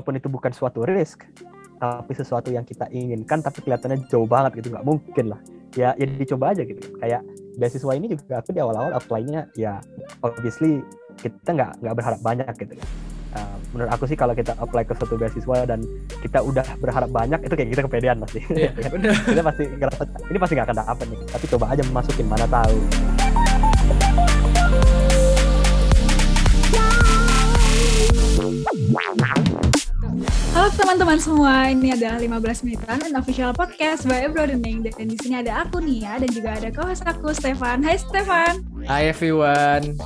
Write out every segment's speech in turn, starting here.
walaupun itu bukan suatu risk tapi sesuatu yang kita inginkan tapi kelihatannya jauh banget gitu nggak mungkin lah. Ya ya dicoba aja gitu. Kayak beasiswa ini juga aku di awal-awal apply-nya ya obviously kita nggak nggak berharap banyak gitu. Kan uh, menurut aku sih kalau kita apply ke suatu beasiswa dan kita udah berharap banyak itu kayak kita kepedean pasti. Yeah, kita pasti ngerasa ini pasti nggak akan dapat nih tapi coba aja masukin mana tahu Halo teman-teman semua, ini adalah 15 menitan dan official podcast by Broadening dan di sini ada aku Nia dan juga ada co-host aku Stefan. Hai Stefan. Hai everyone.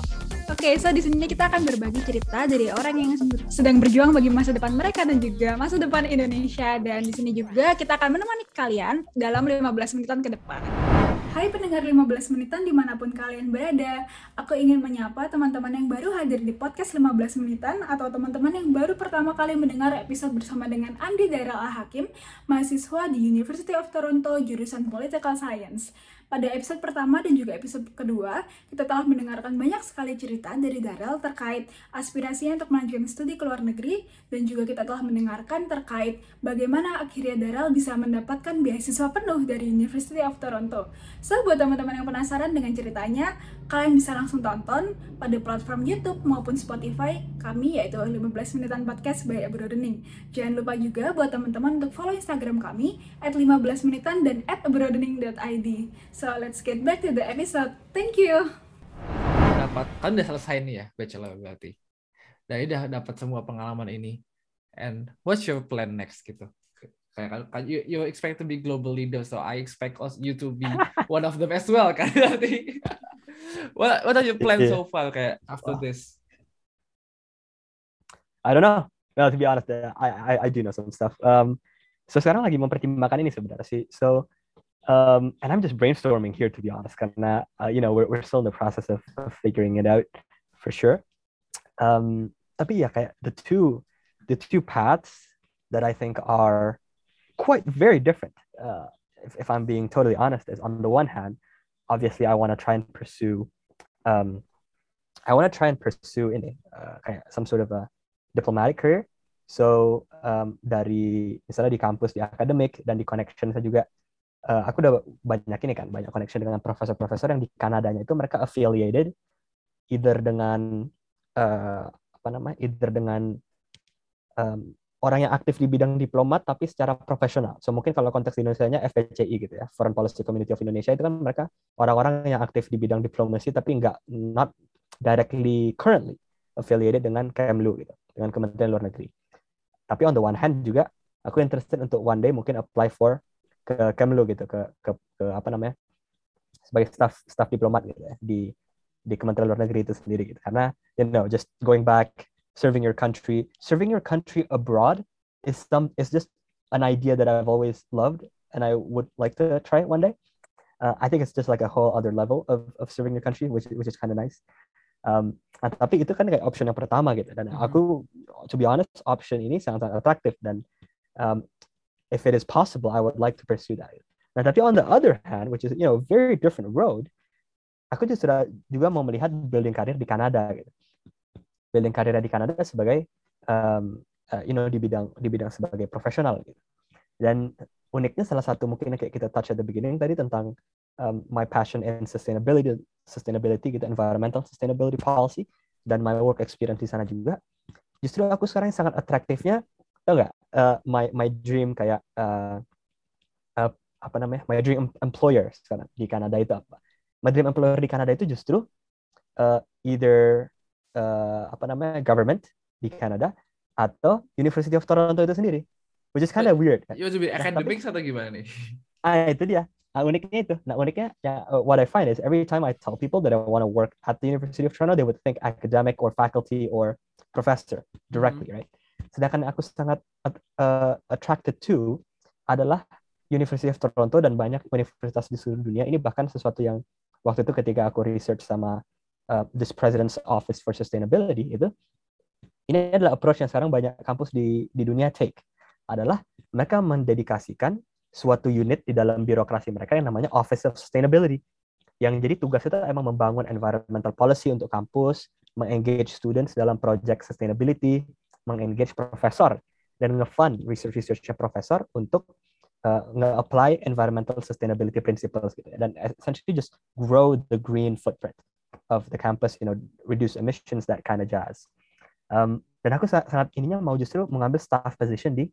Oke, okay, so di sini kita akan berbagi cerita dari orang yang sedang berjuang bagi masa depan mereka dan juga masa depan Indonesia dan di sini juga kita akan menemani kalian dalam 15 menitan ke depan. Hai pendengar 15 menitan di mana pun kalian berada, aku ingin menyapa teman-teman yang baru hadir di podcast 15 menitan atau teman-teman yang baru pertama kali mendengar episode bersama dengan Andi Daryl Al-Hakim, mahasiswa di University of Toronto jurusan Political Science. Pada episode pertama dan juga episode kedua, kita telah mendengarkan banyak sekali cerita dari Darel terkait aspirasinya untuk melanjutkan studi ke luar negeri, dan juga kita telah mendengarkan terkait bagaimana akhirnya Darel bisa mendapatkan beasiswa penuh dari University of Toronto. So, buat teman-teman yang penasaran dengan ceritanya, kalian bisa langsung tonton pada platform YouTube maupun Spotify kami yaitu 15 menitan podcast by Abroadening. Jangan lupa juga buat teman-teman untuk follow Instagram kami at 15 menitan dan at abroadening.id. So, let's get back to the episode. Thank you. Dapat kan udah selesai nih ya bachelor berarti. Dan udah dapat semua pengalaman ini. And what's your plan next gitu? Kayak kan you, you expect to be global leader, so I expect you to be one of them as well kan berarti. What what are your plans so far kayak after this? I don't know. Well, to be honest, I I, I do know some stuff. Um, so sekarang lagi mempertimbangkan ini sebenarnya sih. So um, and I'm just brainstorming here to be honest karena uh, you know we're, we're still in the process of, of figuring it out for sure um, tapi ya kayak the two the two paths that I think are quite very different uh, if, if I'm being totally honest is on the one hand obviously I want to try and pursue um, I want to try and pursue ini uh, some sort of a diplomatic career. So um, dari misalnya di kampus di akademik dan di connection saya juga uh, aku udah banyak ini kan banyak connection dengan profesor-profesor yang di Kanadanya itu mereka affiliated either dengan uh, apa namanya either dengan um, orang yang aktif di bidang diplomat tapi secara profesional. So mungkin kalau konteks di Indonesia-nya FPCI gitu ya, Foreign Policy Community of Indonesia itu kan mereka orang-orang yang aktif di bidang diplomasi tapi nggak not directly currently affiliated dengan Kemlu gitu, dengan Kementerian Luar Negeri. Tapi on the one hand juga aku interested untuk one day mungkin apply for ke Kemlu gitu ke, ke ke apa namanya sebagai staff staff diplomat gitu ya di di Kementerian Luar Negeri itu sendiri gitu karena you know just going back serving your country serving your country abroad is some is just an idea that I've always loved and I would like to try it one day uh, I think it's just like a whole other level of of serving your country which which is kind of nice um, tapi itu kan kayak option yang pertama gitu dan mm-hmm. aku to be honest option ini sangat sangat atraktif dan um, if it is possible, I would like to pursue that. Nah, tapi on the other hand, which is you know very different road, aku justru juga mau melihat building karir di Kanada gitu. Building karir di Kanada sebagai um, uh, you know di bidang di bidang sebagai profesional gitu. Dan uniknya salah satu mungkin kayak kita touch at the beginning tadi tentang um, my passion in sustainability sustainability gitu environmental sustainability policy dan my work experience di sana juga. Justru aku sekarang sangat atraktifnya tau nggak? Uh, my my dream kayak uh, uh, apa namanya? My dream employer sekarang di Kanada itu apa? My dream employer di Kanada itu justru uh, either uh, apa namanya government di Kanada atau University of Toronto itu sendiri which is kind of weird kan? You nah, academics atau gimana nih? Ah itu dia. Nah, uniknya itu. Nah uniknya ya uh, what I find is every time I tell people that I want to work at the University of Toronto, they would think academic or faculty or professor directly, mm -hmm. right? Sedangkan aku sangat uh, attracted to adalah University of Toronto dan banyak universitas di seluruh dunia. Ini bahkan sesuatu yang waktu itu ketika aku research sama uh, this President's Office for Sustainability itu, ini adalah approach yang sekarang banyak kampus di di dunia take. Adalah mereka mendedikasikan suatu unit di dalam birokrasi mereka yang namanya Office of Sustainability yang jadi tugas itu emang membangun environmental policy untuk kampus, mengengage students dalam project sustainability, mengengage profesor dan nge-fund research-researchnya profesor untuk uh, nge-apply environmental sustainability principles gitu ya. dan essentially just grow the green footprint of the campus, you know, reduce emissions, that kind of jazz. Um, dan aku sangat, ininya mau justru mengambil staff position di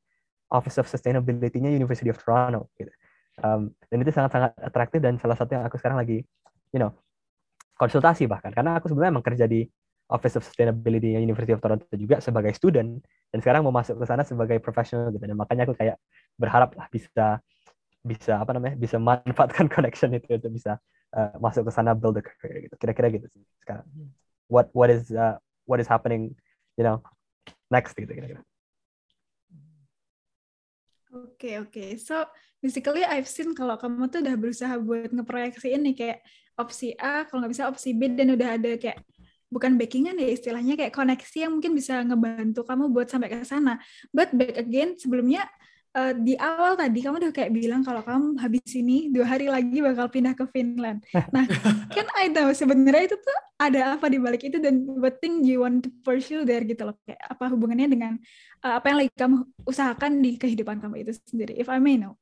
Office of Sustainability-nya University of Toronto gitu. Um, dan itu sangat-sangat atraktif dan salah satu yang aku sekarang lagi, you know, konsultasi bahkan karena aku sebenarnya emang kerja di Office of Sustainability University of Toronto juga sebagai student dan sekarang mau masuk ke sana sebagai profesional gitu dan makanya aku kayak berharap lah bisa bisa apa namanya bisa manfaatkan connection itu untuk bisa uh, masuk ke sana build a career gitu kira-kira gitu sih sekarang what what is uh, what is happening you know next gitu kira-kira Oke okay, oke, okay. so basically I've seen kalau kamu tuh udah berusaha buat ngeproyeksi ini kayak opsi A, kalau nggak bisa opsi B dan udah ada kayak bukan backingan ya istilahnya kayak koneksi yang mungkin bisa ngebantu kamu buat sampai ke sana. But back again sebelumnya uh, di awal tadi kamu udah kayak bilang kalau kamu habis ini dua hari lagi bakal pindah ke Finland. Nah, kan I tahu sebenarnya itu tuh ada apa di balik itu dan what thing you want to pursue there gitu loh. Kayak apa hubungannya dengan uh, apa yang lagi kamu usahakan di kehidupan kamu itu sendiri, if I may know.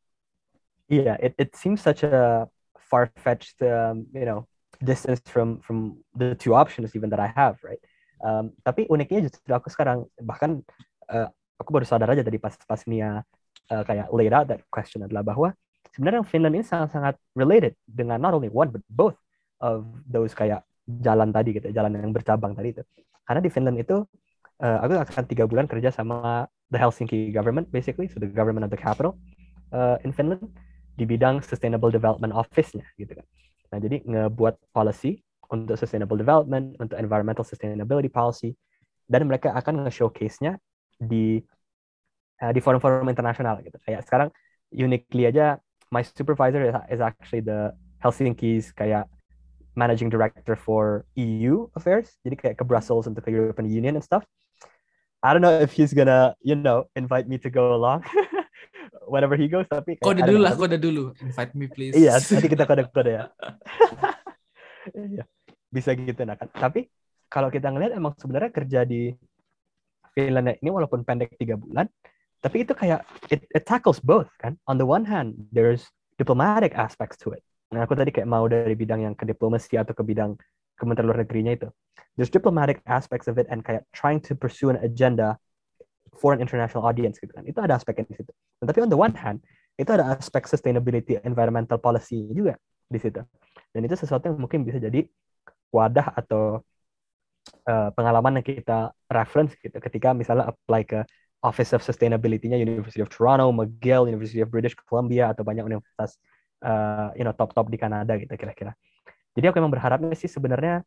Yeah, it it seems such a far-fetched, um, you know, distance from from the two options even that I have, right? Um, tapi uniknya justru aku sekarang bahkan uh, aku baru sadar aja tadi pas pas Nia uh, kayak laid out that question adalah bahwa sebenarnya Finland ini sangat-sangat related dengan not only one but both of those kayak jalan tadi gitu, jalan yang bercabang tadi itu. Karena di Finland itu uh, aku akan tiga bulan kerja sama the Helsinki government basically, so the government of the capital uh, in Finland di bidang Sustainable Development Office-nya gitu kan. Nah, jadi ngebuat policy untuk sustainable development, untuk environmental sustainability policy, dan mereka akan nge-showcase-nya di uh, di forum-forum internasional gitu. Kayak sekarang uniquely aja my supervisor is, is actually the Helsinki's kayak managing director for EU affairs. Jadi kayak ke Brussels untuk ke European Union and stuff. I don't know if he's gonna, you know, invite me to go along. whenever he goes tapi kode dulu lah kode dulu invite me please iya nanti kita kode kode ya iya bisa gitu nah kan tapi kalau kita ngelihat emang sebenarnya kerja di Finlandia ini walaupun pendek tiga bulan tapi itu kayak it, it tackles both kan on the one hand there's diplomatic aspects to it nah aku tadi kayak mau dari bidang yang ke diplomasi atau ke bidang Kementerian Luar Negerinya itu there's diplomatic aspects of it and kayak trying to pursue an agenda for an international audience gitu kan. Itu ada aspek di situ. Tapi on the one hand, itu ada aspek sustainability environmental policy juga di situ. Dan itu sesuatu yang mungkin bisa jadi wadah atau uh, pengalaman yang kita reference gitu ketika misalnya apply ke Office of Sustainability-nya University of Toronto, McGill, University of British Columbia atau banyak universitas uh, you know top-top di Kanada gitu kira-kira. Jadi aku memang berharapnya sih sebenarnya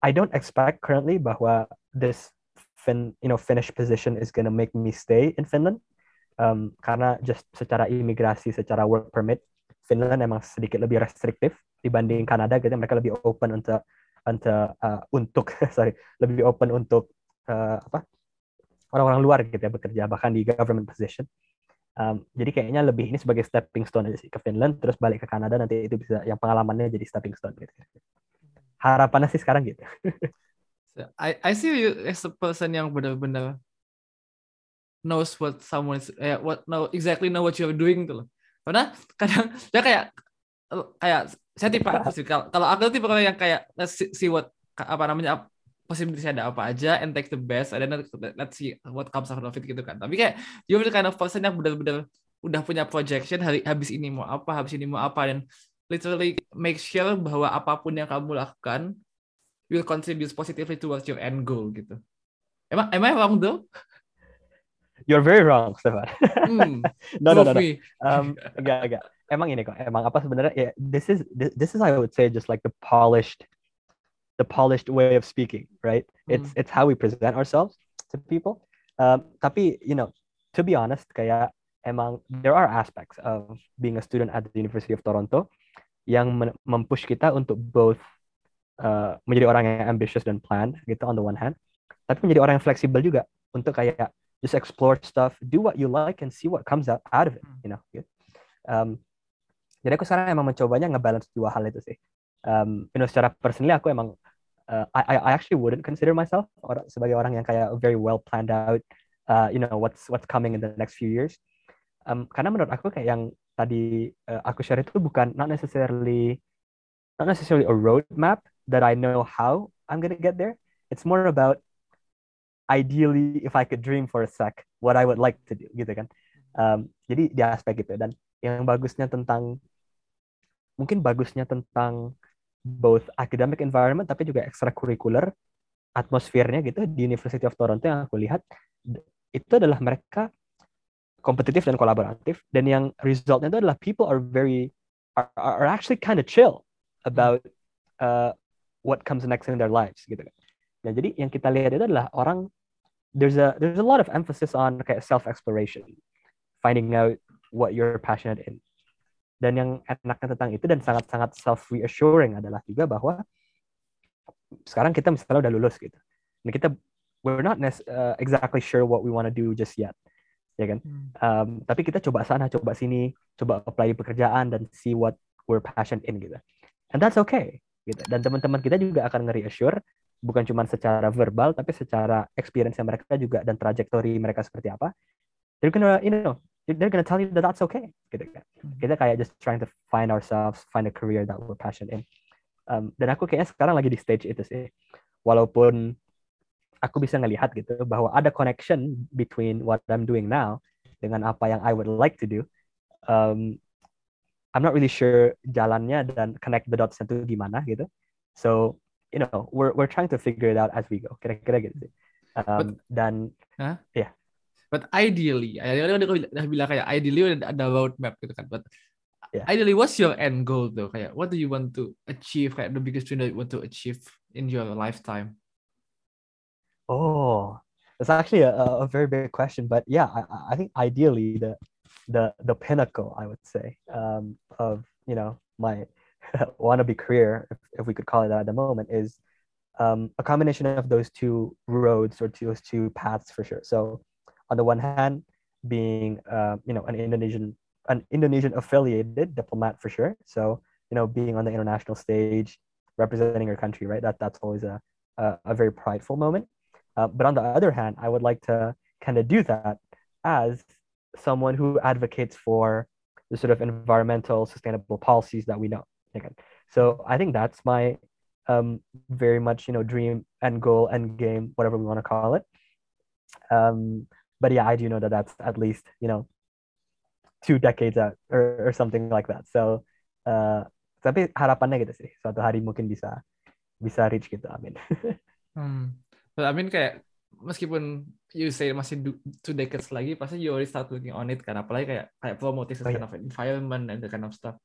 I don't expect currently bahwa this fin, you know Finnish position is gonna make me stay in Finland um, karena just secara imigrasi secara work permit Finland emang sedikit lebih restriktif dibanding Kanada gitu mereka lebih open untuk untuk uh, untuk sorry lebih open untuk uh, apa orang-orang luar gitu ya bekerja bahkan di government position. Um, jadi kayaknya lebih ini sebagai stepping stone aja sih ke Finland terus balik ke Kanada nanti itu bisa yang pengalamannya jadi stepping stone gitu. Harapannya sih sekarang gitu. I I see you as a person yang benar-benar knows what someone is eh, what know exactly know what you're doing tuh loh. Karena kadang dia kayak kayak saya tipe sih kalau kalau aku tipe kalau yang kayak let's see, see what apa namanya possibility ada apa aja and take the best and then let's see what comes out of it gitu kan. Tapi kayak you're the kind of person yang benar-benar udah punya projection hari habis ini mau apa, habis ini mau apa dan literally make sure bahwa apa pun yang kamu lakukan will contribute positively towards your end goal gitu. I, am I wrong though? You're very wrong, Stefan. Hmm, no, no, no, no. Um, enggak, enggak. Emang ini kok. Emang apa sebenarnya? Yeah, this is this, this is I would say just like the polished, the polished way of speaking, right? Hmm. It's it's how we present ourselves to people. Um, tapi you know, to be honest, kayak emang there are aspects of being a student at the University of Toronto yang mempush kita untuk both uh, menjadi orang yang ambitious dan plan gitu on the one hand tapi menjadi orang yang fleksibel juga untuk kayak just explore stuff do what you like and see what comes out, out of it you know gitu. um, jadi aku sekarang emang mencobanya ngebalance dua hal itu sih um, you know secara personally aku emang uh, I I actually wouldn't consider myself or, sebagai orang yang kayak very well planned out uh, you know what's what's coming in the next few years. Um, karena menurut aku kayak yang tadi uh, aku share itu bukan not necessarily not necessarily a roadmap that I know how I'm gonna get there. It's more about ideally if I could dream for a sec what I would like to do gitu kan. Um, jadi di aspek itu dan yang bagusnya tentang mungkin bagusnya tentang both academic environment tapi juga extracurricular atmosfernya gitu di University of Toronto yang aku lihat itu adalah mereka kompetitif dan kolaboratif dan yang resultnya itu adalah people are very are, are actually kind of chill about uh, what comes next in their lives gitu kan. Nah, jadi yang kita lihat itu adalah orang there's a there's a lot of emphasis on kayak self exploration, finding out what you're passionate in. Dan yang enaknya tentang itu dan sangat-sangat self reassuring adalah juga bahwa sekarang kita misalnya udah lulus gitu. Dan kita we're not uh, exactly sure what we want to do just yet. Ya kan? Hmm. Um, tapi kita coba sana, coba sini, coba apply di pekerjaan dan see what we're passionate in gitu. And that's okay gitu. Dan teman-teman kita juga akan nge-reassure bukan cuma secara verbal tapi secara experience mereka juga dan trajektori mereka seperti apa. They're gonna, you know, they're gonna tell you that that's okay. Kita kayak just trying to find ourselves find a career that we're passionate in. Um, dan aku kayaknya sekarang lagi di stage itu sih. Walaupun aku bisa ngelihat gitu bahwa ada connection between what I'm doing now dengan apa yang I would like to do. Um, I'm not really sure jalannya dan connect the dots itu gimana gitu. So you know we're we're trying to figure it out as we go. Kira-kira gitu sih. Um, But, dan huh? ya yeah. But ideally, ideally udah bilang kayak ideally udah ada roadmap gitu kan. But yeah. ideally, what's your end goal though? Kayak what do you want to achieve? Kayak the biggest dream that you want to achieve in your lifetime? Oh, it's actually a, a very big question. But yeah, I, I think ideally the the the pinnacle, I would say, um, of you know my wannabe career, if, if we could call it that at the moment, is um, a combination of those two roads or those two paths for sure. So on the one hand, being uh, you know an Indonesian an Indonesian affiliated diplomat for sure. So you know being on the international stage, representing your country, right? That that's always a a, a very prideful moment. Uh, but on the other hand, I would like to kind of do that as someone who advocates for the sort of environmental sustainable policies that we know. Again, So I think that's my um, very much you know dream and goal and game, whatever we want to call it. Um, but yeah, I do know that that's at least you know two decades out or, or something like that. So uh, tapi harapannya gitu sih, suatu hari mungkin bisa bisa reach gitu, amin. hmm. But I mean kayak meskipun you say masih two decades lagi, pasti you already start looking on it kan, apalagi kayak kayak promoting oh, kind yeah. of environment and the kind of stuff.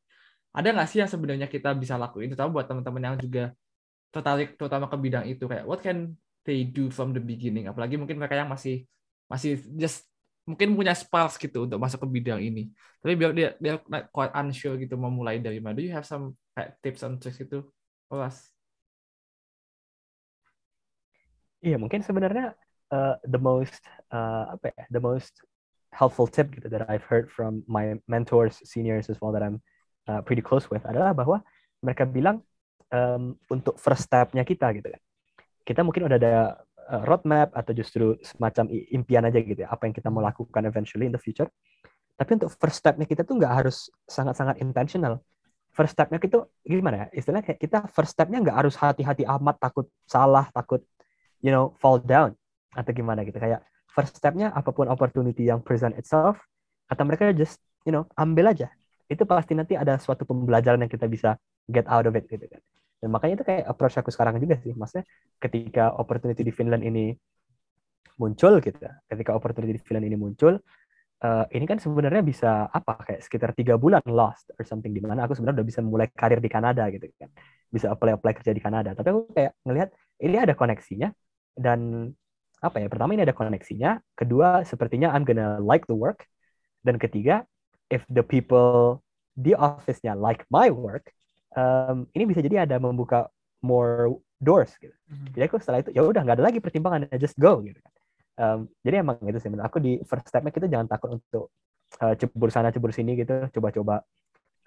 Ada nggak sih yang sebenarnya kita bisa lakuin, terutama buat teman-teman yang juga tertarik terutama ke bidang itu kayak what can they do from the beginning, apalagi mungkin mereka yang masih masih just mungkin punya sparks gitu untuk masuk ke bidang ini. Tapi biar dia dia quite unsure gitu mau mulai dari mana. Do you have some kayak tips and tricks gitu, Olas? Iya, mungkin sebenarnya uh, the most uh, apa ya, the most helpful tip gitu that I've heard from my mentors, seniors as well that I'm uh, pretty close with adalah bahwa mereka bilang um, untuk first step-nya kita gitu kan. Kita mungkin udah ada roadmap atau justru semacam impian aja gitu ya, apa yang kita mau lakukan eventually in the future. Tapi untuk first step-nya kita tuh nggak harus sangat-sangat intentional. First step-nya itu gimana ya? Istilahnya kayak kita first step-nya nggak harus hati-hati amat, takut salah, takut you know fall down atau gimana gitu. Kayak first step-nya apa pun opportunity yang present itself, kata mereka just you know ambil aja. Itu pasti nanti ada suatu pembelajaran yang kita bisa get out of it gitu kan. Dan makanya itu kayak approach aku sekarang juga sih. Maksudnya ketika opportunity di Finland ini muncul gitu, ketika opportunity di Finland ini muncul, uh, ini kan sebenarnya bisa apa kayak sekitar tiga bulan lost or something di mana aku sebenarnya udah bisa mulai karir di Kanada gitu kan, bisa apply apply kerja di Kanada. Tapi aku kayak ngelihat ini ada koneksinya dan apa ya? Pertama ini ada koneksinya, kedua sepertinya I'm gonna like the work, dan ketiga if the people di office-nya like my work, um, ini bisa jadi ada membuka more doors gitu. Mm-hmm. Jadi aku setelah itu ya udah nggak ada lagi pertimbangan, just go gitu kan. Um, jadi emang itu sih menurut aku di first stepnya kita jangan takut untuk uh, cebur sana cebur sini gitu, coba-coba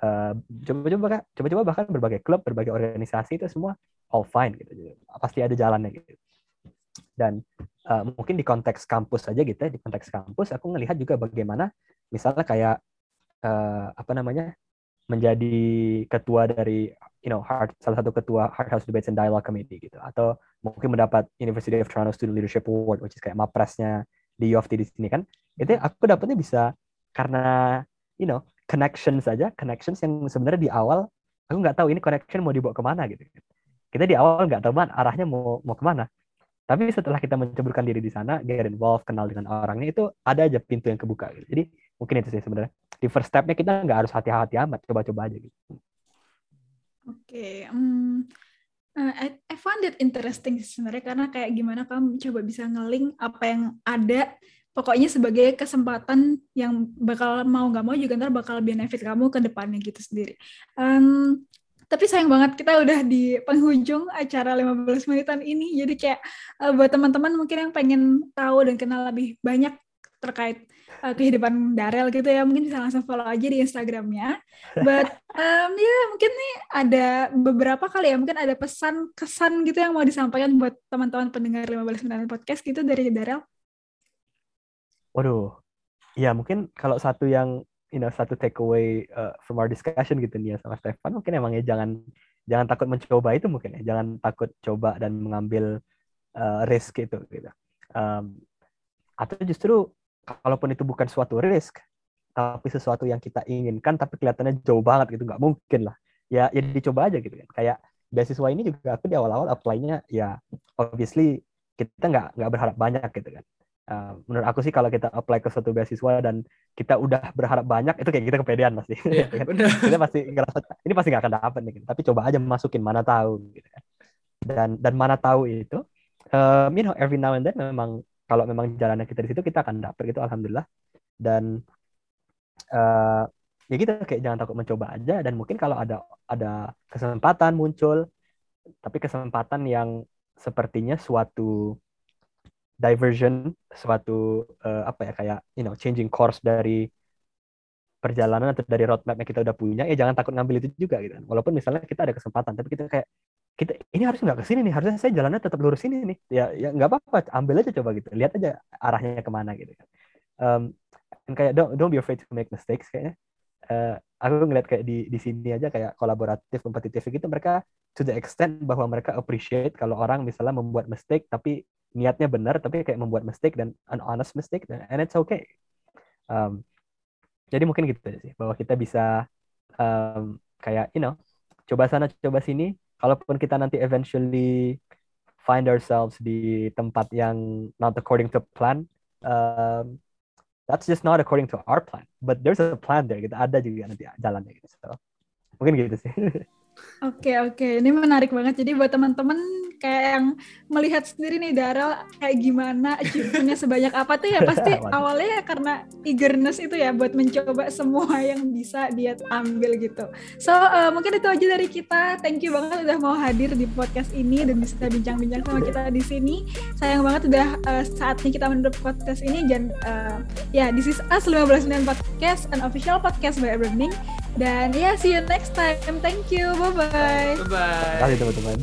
uh, coba-coba coba-coba bahkan berbagai klub, berbagai organisasi itu semua all fine gitu. Pasti ada jalannya gitu. dan uh, mungkin di konteks kampus saja gitu ya di konteks kampus aku ngelihat juga bagaimana misalnya kayak uh, apa namanya menjadi ketua dari you know Hart, salah satu ketua Hard House Debates and Dialogue Committee gitu. Atau mungkin mendapat University of Toronto Student Leadership Award which is kayak mapresnya di U of T di sini kan. Itu aku dapatnya bisa karena you know connection saja connections yang sebenarnya di awal aku nggak tahu ini connection mau dibawa ke mana gitu. Kita di awal nggak tahu banget arahnya mau mau ke mana? Tapi setelah kita menceburkan diri di sana get involved kenal dengan orangnya itu ada aja pintu yang kebuka gitu. jadi mungkin itu sih sebenarnya di first stepnya kita nggak harus hati-hati amat coba-coba aja gitu oke okay. um, uh, I, I found it interesting sebenarnya karena kayak gimana kamu coba bisa ngeling apa yang ada pokoknya sebagai kesempatan yang bakal mau nggak mau juga ntar bakal benefit kamu ke depannya gitu sendiri. Um, tapi sayang banget kita udah di penghujung acara 15 menitan ini. Jadi kayak uh, buat teman-teman mungkin yang pengen tahu dan kenal lebih banyak terkait uh, kehidupan Darel gitu ya, mungkin bisa langsung follow aja di Instagramnya. But um, ya yeah, mungkin nih ada beberapa kali ya, mungkin ada pesan kesan gitu yang mau disampaikan buat teman-teman pendengar 15 menitan podcast gitu dari Darel. Waduh, ya mungkin kalau satu yang you know satu takeaway uh, from our discussion gitu nih ya sama Stefan mungkin emangnya jangan jangan takut mencoba itu mungkin ya. Jangan takut coba dan mengambil uh, risk itu gitu. Um, atau justru kalaupun itu bukan suatu risk tapi sesuatu yang kita inginkan tapi kelihatannya jauh banget gitu nggak mungkin lah. Ya ya dicoba aja gitu kan. Kayak beasiswa ini juga aku di awal-awal apply-nya ya obviously kita nggak nggak berharap banyak gitu kan. Uh, menurut aku sih kalau kita apply ke suatu beasiswa dan kita udah berharap banyak itu kayak kita kepedean pasti. Yeah, kita pasti ngerasa ini pasti nggak akan dapat nih tapi coba aja masukin mana tahu gitu kan. Dan dan mana tahu itu um, you know every now and then memang kalau memang jalannya kita di situ kita akan dapat gitu alhamdulillah. Dan uh, ya gitu kayak jangan takut mencoba aja. Dan mungkin kalau ada ada kesempatan muncul tapi kesempatan yang sepertinya suatu diversion suatu uh, apa ya kayak you know changing course dari perjalanan atau dari roadmap yang kita udah punya ya jangan takut ngambil itu juga gitu. Walaupun misalnya kita ada kesempatan tapi kita kayak kita ini harus nggak ke sini nih harusnya saya jalannya tetap lurus ini nih. Ya ya nggak apa-apa ambil aja coba gitu. Lihat aja arahnya ke mana gitu kan. Um, kayak don't don't be afraid to make mistakes kayaknya. Uh, aku ngeliat kayak di di sini aja kayak kolaboratif kompetitif gitu mereka to the extent bahwa mereka appreciate kalau orang misalnya membuat mistake tapi niatnya benar tapi kayak membuat mistake dan an honest mistake and it's okay. Um, jadi mungkin gitu aja sih bahwa kita bisa um, kayak you know coba sana coba sini kalaupun kita nanti eventually find ourselves di tempat yang not according to plan um, that's just not according to our plan. But there's a plan there gitu. Ada juga nanti jalannya gitu. So, mungkin gitu sih. Oke oke, ini menarik banget. Jadi buat teman-teman kayak yang melihat sendiri nih Daryl kayak gimana achievementnya sebanyak apa tuh ya pasti awalnya ya karena eagerness itu ya buat mencoba semua yang bisa dia ambil gitu. So uh, mungkin itu aja dari kita. Thank you banget udah mau hadir di podcast ini dan bisa bincang-bincang sama kita di sini. Sayang banget udah uh, saatnya kita menutup podcast ini dan uh, ya yeah, this is us 15 menit podcast an official podcast by Everning. Dan ya, yeah, see you next time. Thank you. Bye-bye. Bye-bye. Terima teman-teman.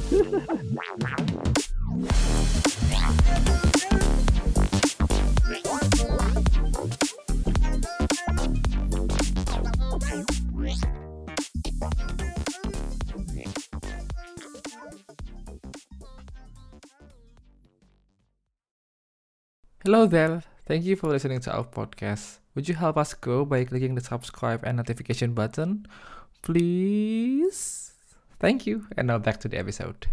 Hello there. Thank you for listening to our podcast. Would you help us grow by clicking the subscribe and notification button? Please? Thank you, and now back to the episode.